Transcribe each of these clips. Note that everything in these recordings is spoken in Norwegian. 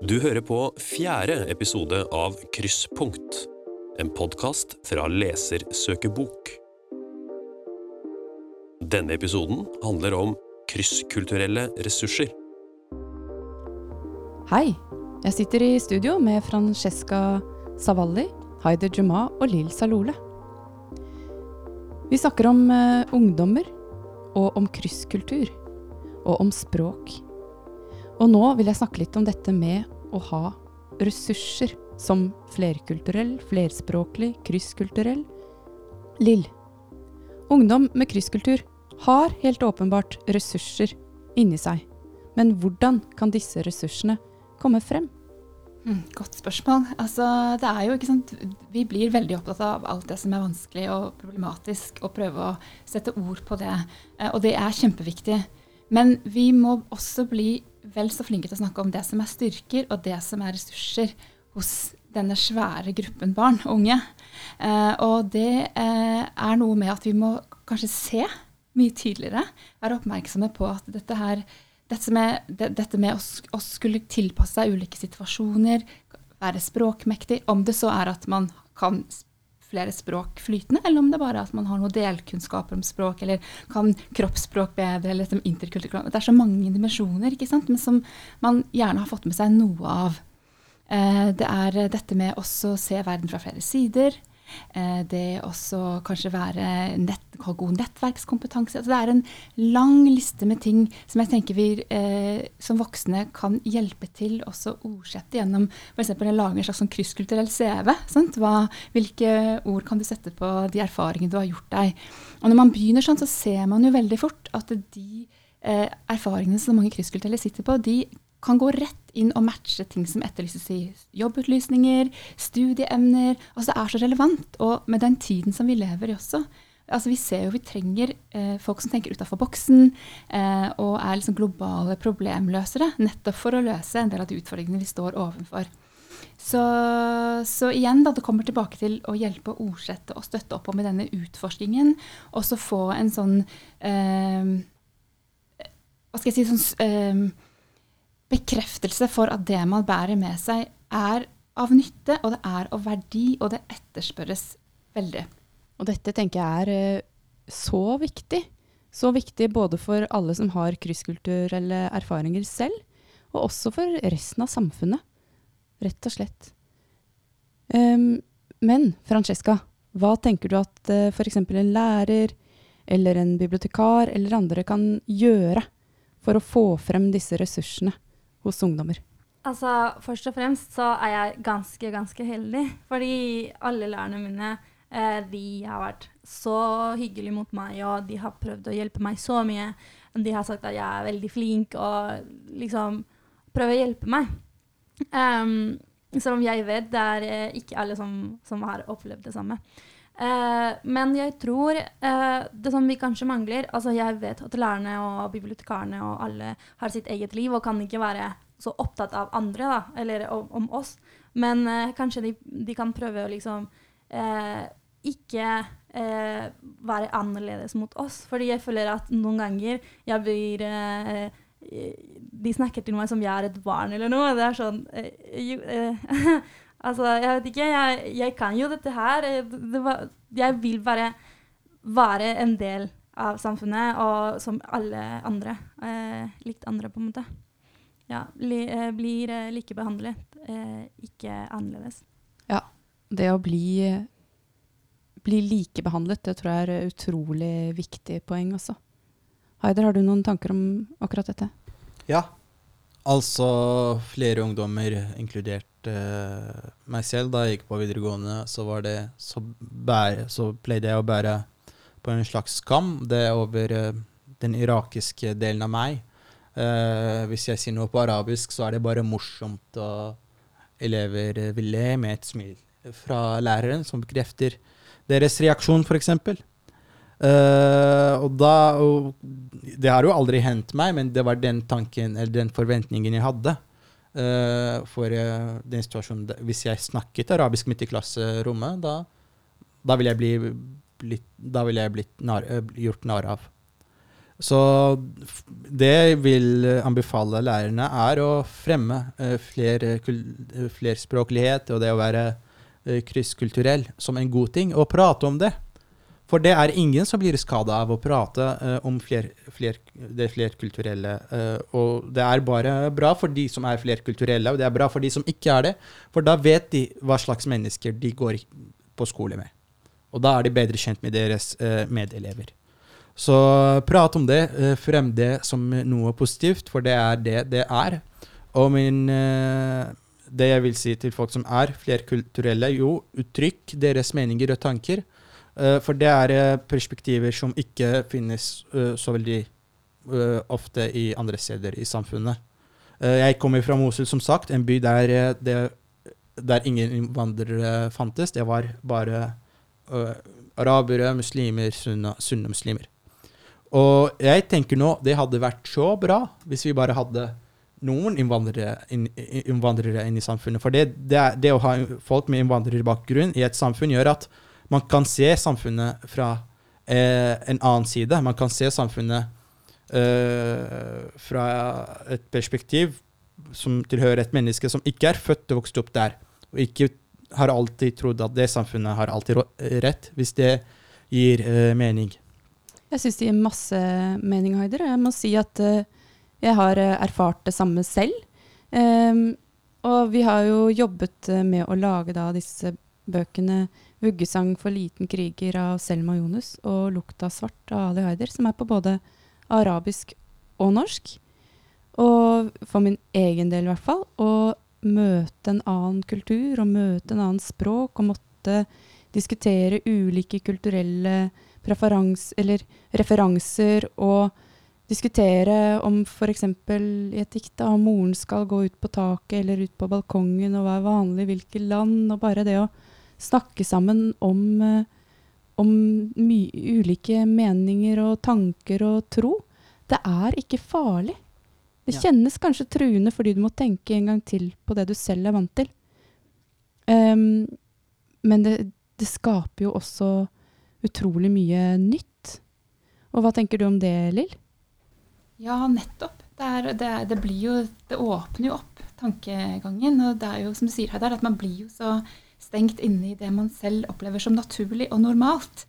Du hører på fjerde episode av Krysspunkt, en podkast fra Lesersøkebok. Denne episoden handler om krysskulturelle ressurser. Hei! Jeg sitter i studio med Francesca Savalli, Haider Juma og Lill Salole. Vi snakker om eh, ungdommer, og om krysskultur, og om språk. Og nå vil jeg snakke litt om dette med å ha ressurser som flerkulturell, flerspråklig, krysskulturell. Lill. Ungdom med krysskultur har helt åpenbart ressurser inni seg. Men hvordan kan disse ressursene komme frem? Mm, godt spørsmål. Altså, det er jo, ikke sant, Vi blir veldig opptatt av alt det som er vanskelig og problematisk, og prøve å sette ord på det. Eh, og det er kjempeviktig. Men vi må også bli vel så flinke til å snakke om det som er styrker, og det som er ressurser hos denne svære gruppen barn og unge. Eh, og det eh, er noe med at vi må kanskje se mye tydeligere, være oppmerksomme på at dette her dette med, dette med å, å, skulle tilpasse seg ulike situasjoner, være språkmektig, om det så er at man kan flere språk flytende, eller om det bare er at man har noen delkunnskaper om språk, eller kan kroppsspråk bedre, eller liksom interkulturelt Det er så mange dimensjoner ikke sant? men som man gjerne har fått med seg noe av. Eh, det er dette med også å se verden fra flere sider. Eh, det også kanskje være nett, ha god nettverkskompetanse. Altså det er en lang liste med ting som jeg tenker vi eh, som voksne kan hjelpe til også ordsette gjennom f.eks. å lage en slags sånn krysskulturell CV. Hva, hvilke ord kan du sette på de erfaringene du har gjort deg? Og når man begynner sånn, så ser man jo veldig fort at de eh, erfaringene som mange krysskulturelle sitter på, de kan gå rett inn og matche ting som etterlyses i jobbutlysninger, studieemner. Altså det er så relevant. Og med den tiden som vi lever i også. Altså vi ser jo vi trenger eh, folk som tenker utafor boksen eh, og er liksom globale problemløsere. Nettopp for å løse en del av de utfordringene vi står overfor. Så, så, igjen, da, det kommer tilbake til å hjelpe å ordsette og støtte opp om i denne utforskningen. Og så få en sånn eh, Hva skal jeg si sånn eh, bekreftelse for at det man bærer med seg, er av nytte, og det er av verdi, og det etterspørres veldig. Og dette tenker jeg er eh, så viktig. Så viktig både for alle som har krysskulturelle erfaringer selv, og også for resten av samfunnet. Rett og slett. Um, men Francesca, hva tenker du at uh, f.eks. en lærer eller en bibliotekar eller andre kan gjøre for å få frem disse ressursene? Hos ungdommer? Altså, Først og fremst så er jeg ganske, ganske heldig. Fordi alle lærerne mine eh, de har vært så hyggelige mot meg, og de har prøvd å hjelpe meg så mye. De har sagt at jeg er veldig flink, og liksom prøver å hjelpe meg. Um, selv jeg vet det er eh, ikke alle som, som, har opplevd det samme. Uh, men jeg tror eh, det som vi kanskje mangler altså Jeg vet at lærerne og bibliotekarene og alle har sitt eget liv og kan ikke være så opptatt av andre, da, eller om, om oss. Men eh, kanskje de, de, kan prøve å liksom ikke være annerledes mot oss. Fordi jeg føler at noen ganger jeg blir De snakker til meg som jeg er et barn eller noe. Det er sånn Altså, jeg vet ikke. Jeg, jeg kan jo dette her. Det var, jeg vil bare være en del av samfunnet, og som alle andre. Eh, likt andre, på en måte. Ja, li, eh, blir eh, likebehandlet, eh, ikke annerledes. Ja. Det å bli, bli likebehandlet, det tror jeg er et utrolig viktig poeng også. Haider, har du noen tanker om akkurat dette? Ja. Altså flere ungdommer, inkludert uh, meg selv, da jeg gikk på videregående, så, var det, så, bære, så pleide jeg å bære på en slags skam. Det er over uh, den irakiske delen av meg. Uh, hvis jeg sier noe på arabisk, så er det bare morsomt, og elever vil le med et smil fra læreren, som bekrefter deres reaksjon, f.eks. Uh, og da og Det har jo aldri hendt meg, men det var den tanken, eller den forventningen jeg hadde. Uh, for uh, den situasjonen Hvis jeg snakket arabisk midt i klasserommet, da, da ville jeg bli blitt, da vil jeg blitt nar, gjort narr av. Så det jeg vil eh, anbefale lærerne, er å fremme uh, fler, kul- eh, flerspråklighet og det å være eh, krysskulturell som en god ting, og prate om det. For det er ingen som blir skada av å prate uh, om fler, fler, det flerkulturelle. Uh, og det er bare bra for de som er flerkulturelle, og det er bra for de som ikke er det. For da vet de hva slags mennesker de går på skole med. Og da er de bedre kjent med deres uh, medelever. Så prat om det. frem det som noe positivt, for det er det det er. Og min Det jeg vil si til folk som er flerkulturelle, jo, uttrykk deres meninger og tanker. Eh, for det er eh, perspektiver som ikke finnes eh, så veldig ofte i andre steder i samfunnet. Jeg kommer fra Mosul, som sagt, en by der, det, der ingen innvandrere fantes. Det var bare arabere, muslimer, sunne sunnemuslimer. Og jeg tenker nå det hadde vært så bra hvis vi bare hadde noen innvandrere inn, innvandrere inn i samfunnet. For det, det, det å ha folk med innvandrerbakgrunn i et samfunn gjør at man kan se samfunnet fra eh, en annen side. Man kan se samfunnet eh, fra et perspektiv som tilhører et menneske som ikke er født og vokst opp der, og ikke har alltid trodd at det samfunnet har alltid rett, hvis det gir eh, mening. Jeg syns det gir masse mening, Haider. Jeg må si at uh, jeg har eh, erfart det samme selv. Um, og vi har jo jobbet eh, med å lage da disse bøkene 'Vuggesang for liten kriger' av Selma Jonas og 'Lukta svart' av Ali Haider, som er på både arabisk og norsk. Og for min egen del i hvert fall, å møte en annen kultur og møte en annen språk og måtte diskutere ulike kulturelle referanser og diskutere om f.eks. i et dikt om moren skal gå ut på taket eller ut på balkongen, og er vanlig i hvilke land, og bare det å snakke sammen om, eh, om ulike meninger og tanker og tro. Det er ikke farlig. Det Ja. kjennes kanskje truende fordi du må tenke en gang til på det du selv er vant til. Um, men det, det skaper jo også utrolig mye nytt. Og hva tenker du om det, Lill? Ja, nettopp. Det, er, det, er, det blir jo Det åpner jo opp tankegangen. Og det er jo som du sier her, at man blir jo så stengt inne i det man selv opplever som naturlig og normalt.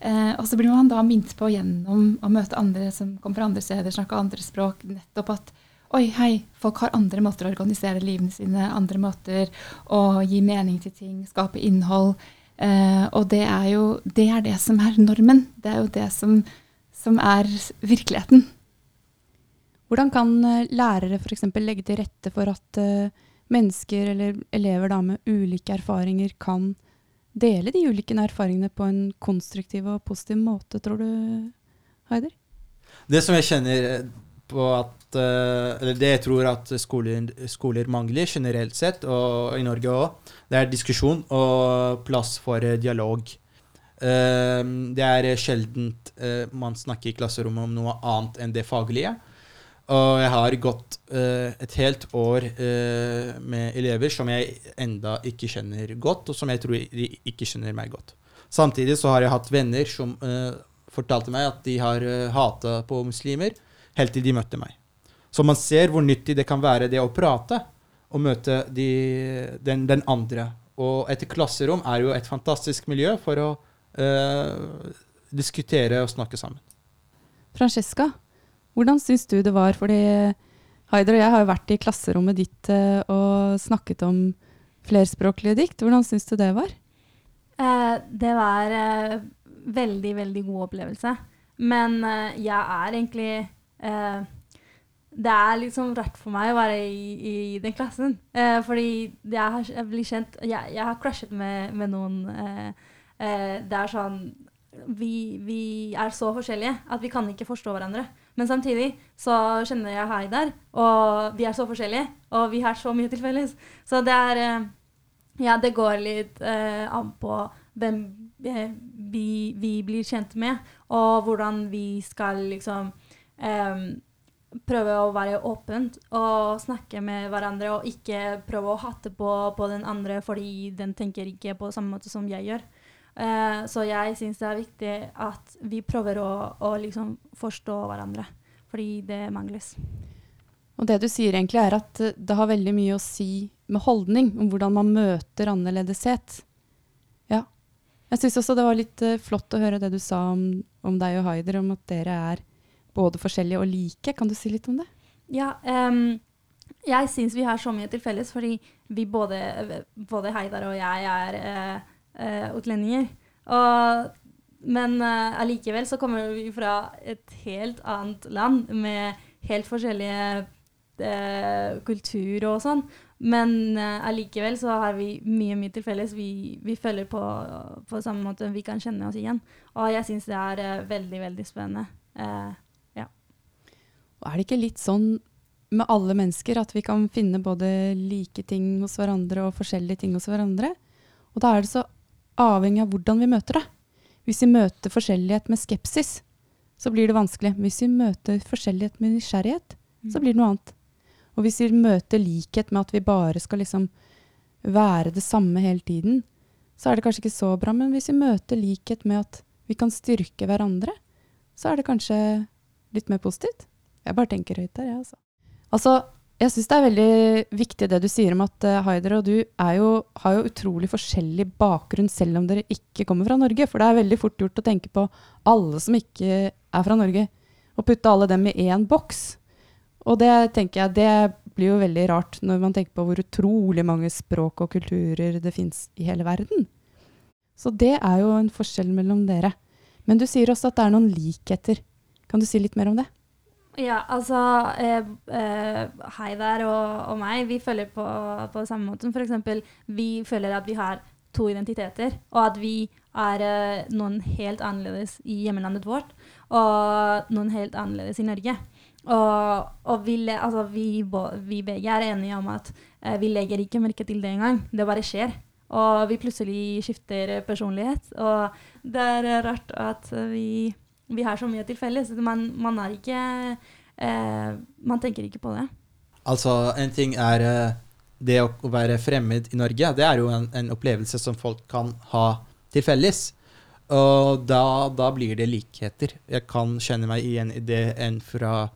Eh, og så blir man da minnet på gjennom å møte andre som kommer fra andre steder, snakke andre språk, nettopp at Oi, hei, folk har andre måter å organisere livene sine, andre måter å gi mening til ting, skape innhold. Eh, og det er jo det, er det som er normen. Det er jo det som, som er virkeligheten. Hvordan kan eh, lærere f.eks. legge til rette for at eh, mennesker eller elever da, med ulike erfaringer kan dele de ulike erfaringene på en konstruktiv og positiv måte, tror du, Haider? Det som jeg kjenner eh, på at eh, Eller det jeg tror at skoler, skoler mangler generelt sett, og i Norge òg, det er diskusjon og plass for dialog. Eh, det er sjeldent man snakker i klasserommet om noe annet enn det faglige. Og jeg har gått uh, et helt år uh, med elever som jeg enda ikke kjenner godt, og som jeg tror de ikke kjenner meg godt. Samtidig så har jeg hatt venner som uh, fortalte meg at de har uh, hata på muslimer helt til de møtte meg. Så man ser hvor nyttig det kan være det å prate og møte de, den, den andre. Og et klasserom er jo et fantastisk miljø for å diskutere og snakke sammen. Francesca, hvordan syns du det var? Fordi Haider og jeg har jo vært i klasserommet ditt eh, og snakket om flerspråklige dikt. Hvordan syns du det var? Eh, det var eh, veldig, veldig god opplevelse. Men jeg er egentlig Det er liksom rart for meg å være i, i den klassen. Fordi jeg, har, jeg blir kjent Jeg, jeg har crushet med, med noen Det er sånn vi, vi er så forskjellige at vi kan ikke forstå hverandre. Men samtidig så kjenner jeg Haidar, og vi er så forskjellige, og vi har så mye til felles. Så det er eh, Ja, det går litt eh, an på hvem eh, vi, vi blir kjent med, og hvordan vi skal liksom eh, prøve å være åpent og snakke med hverandre, og ikke prøve å hate på, på den andre fordi den tenker ikke på samme måte som jeg gjør. Eh, så jeg syns det er viktig at vi prøver å, å liksom forstå hverandre, fordi det mangles. Og det du sier egentlig er at eh, det har veldig mye å si med holdning, om hvordan man møter annerledeshet. Ja. Jeg syns også det var litt uh, flott å høre det du sa om, om deg og Haider, om at dere er både forskjellige og like. Kan du si litt om det? Ja, um, jeg syns vi har så mye til felles, fordi vi både, både Heidar og jeg er eh, utlendinger. Og, men eh, allikevel så kommer vi fra et helt annet land med helt forskjellige eh, kultur og sånn. Men eh, allikevel så har vi mye mye til felles. Vi, vi følger på, på samme måte. Vi kan kjenne oss igjen. Og jeg syns det er eh, veldig, veldig spennende. Eh, Og er det ikke litt sånn med alle mennesker at vi kan finne både like ting hos hverandre og forskjellige ting hos hverandre? Og da er det så avhengig av hvordan vi møter det. Hvis vi møter forskjellighet med skepsis, så blir det vanskelig. Hvis vi møter forskjellighet med nysgjerrighet, så blir det noe annet. Og hvis vi møter likhet med at vi bare skal liksom være det samme hele tiden, så er det kanskje ikke så bra. Men hvis vi møter likhet med at vi kan styrke hverandre, så er det kanskje litt mer positivt. Jeg bare tenker høyt der, jeg, altså. Altså, jeg syns det er veldig viktig det du sier om at uh, Haider og du jo, har jo utrolig forskjellig bakgrunn selv om dere ikke kommer fra Norge. For det er veldig fort gjort å tenke på alle som ikke er fra Norge, og putte alle dem i én boks. Og det tenker jeg, det blir jo veldig rart når man tenker på hvor utrolig mange språk og kulturer det fins i hele verden. Så det er jo en forskjell mellom dere. Men du sier også at det er noen likheter. Kan du si litt mer om det? Ja, altså eh, eh, Heidar og, og meg, vi føler på, på samme måte. For eksempel, vi føler at vi har to identiteter, og at vi er eh, noen helt annerledes i hjemlandet vårt, og noen helt annerledes i Norge. Og, og vi, altså, vi, vi begge er enige om at eh, vi legger ikke merke til det engang. Det bare skjer. Og vi plutselig skifter personlighet. Og det er rart at vi, vi har så mye til felles. Man, man er ikke eh, Man tenker ikke på det. Altså, en ting er eh, det å være fremmed i Norge. Det er jo en, en opplevelse som folk kan ha til felles. Og da, da blir det likheter. Jeg kan kjenne meg igjen i det en fra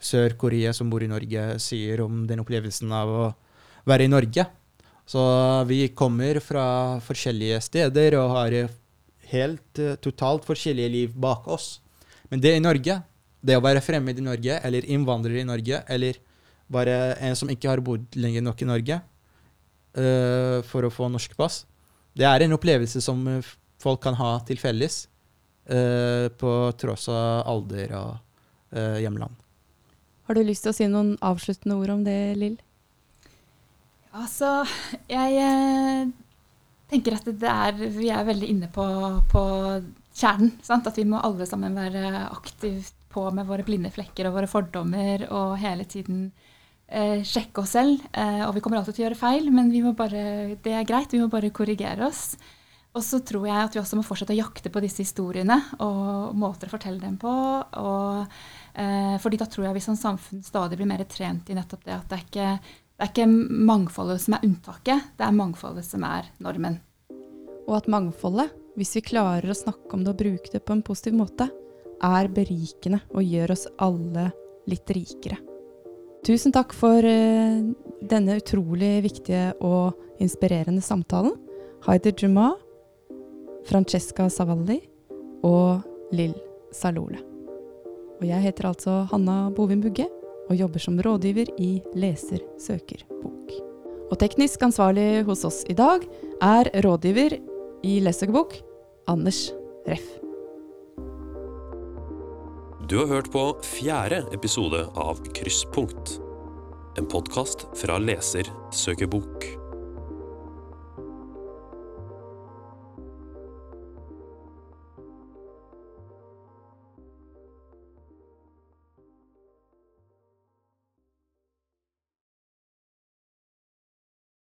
Sør-Korea som bor i Norge, sier om den opplevelsen av å være i Norge. Så vi kommer fra forskjellige steder og har helt uh, totalt forskjellige liv bak oss. Men det i Norge, det å være fremmed i Norge, eller innvandrer i Norge, eller bare en som ikke har bodd lenge nok i Norge uh, for å få norsk pass, det er en opplevelse som eh, folk kan ha til felles, uh, på tross av alder og hjemland. Har du lyst til å si noen avsluttende ord om det, Lill? Altså, jeg tenker at er, vi er veldig inne på, på kjernen. Sant? At vi må alle sammen være aktivt på med våre blinde flekker og våre fordommer og hele tiden eh, sjekke oss selv. Eh, og vi kommer alltid til å gjøre feil, men bare, det er greit. Vi må bare korrigere oss. Og så tror jeg at vi også må fortsette å jakte på disse historiene og måter å fortelle dem på. Og, eh, fordi da tror jeg vi som samfunn stadig blir mer trent i nettopp det at det er ikke det er ikke mangfoldet som er unntaket, det er mangfoldet som er normen. Og at mangfoldet, hvis vi klarer å snakke om det og bruke det på en positiv måte, er berikende og gjør oss alle litt rikere. Tusen takk for eh, denne utrolig viktige og inspirerende samtalen. Haider Juma, Francesca Savalli og Lill Salole. Og jeg heter altså Hanna Bovim Bugge og jobber som rådgiver i Leser søker bok. Og teknisk ansvarlig hos oss i dag er rådgiver i Leserbok, Anders Reff. Du har hørt på fjerde episode av Krysspunkt. En podkast fra Leser søker bok.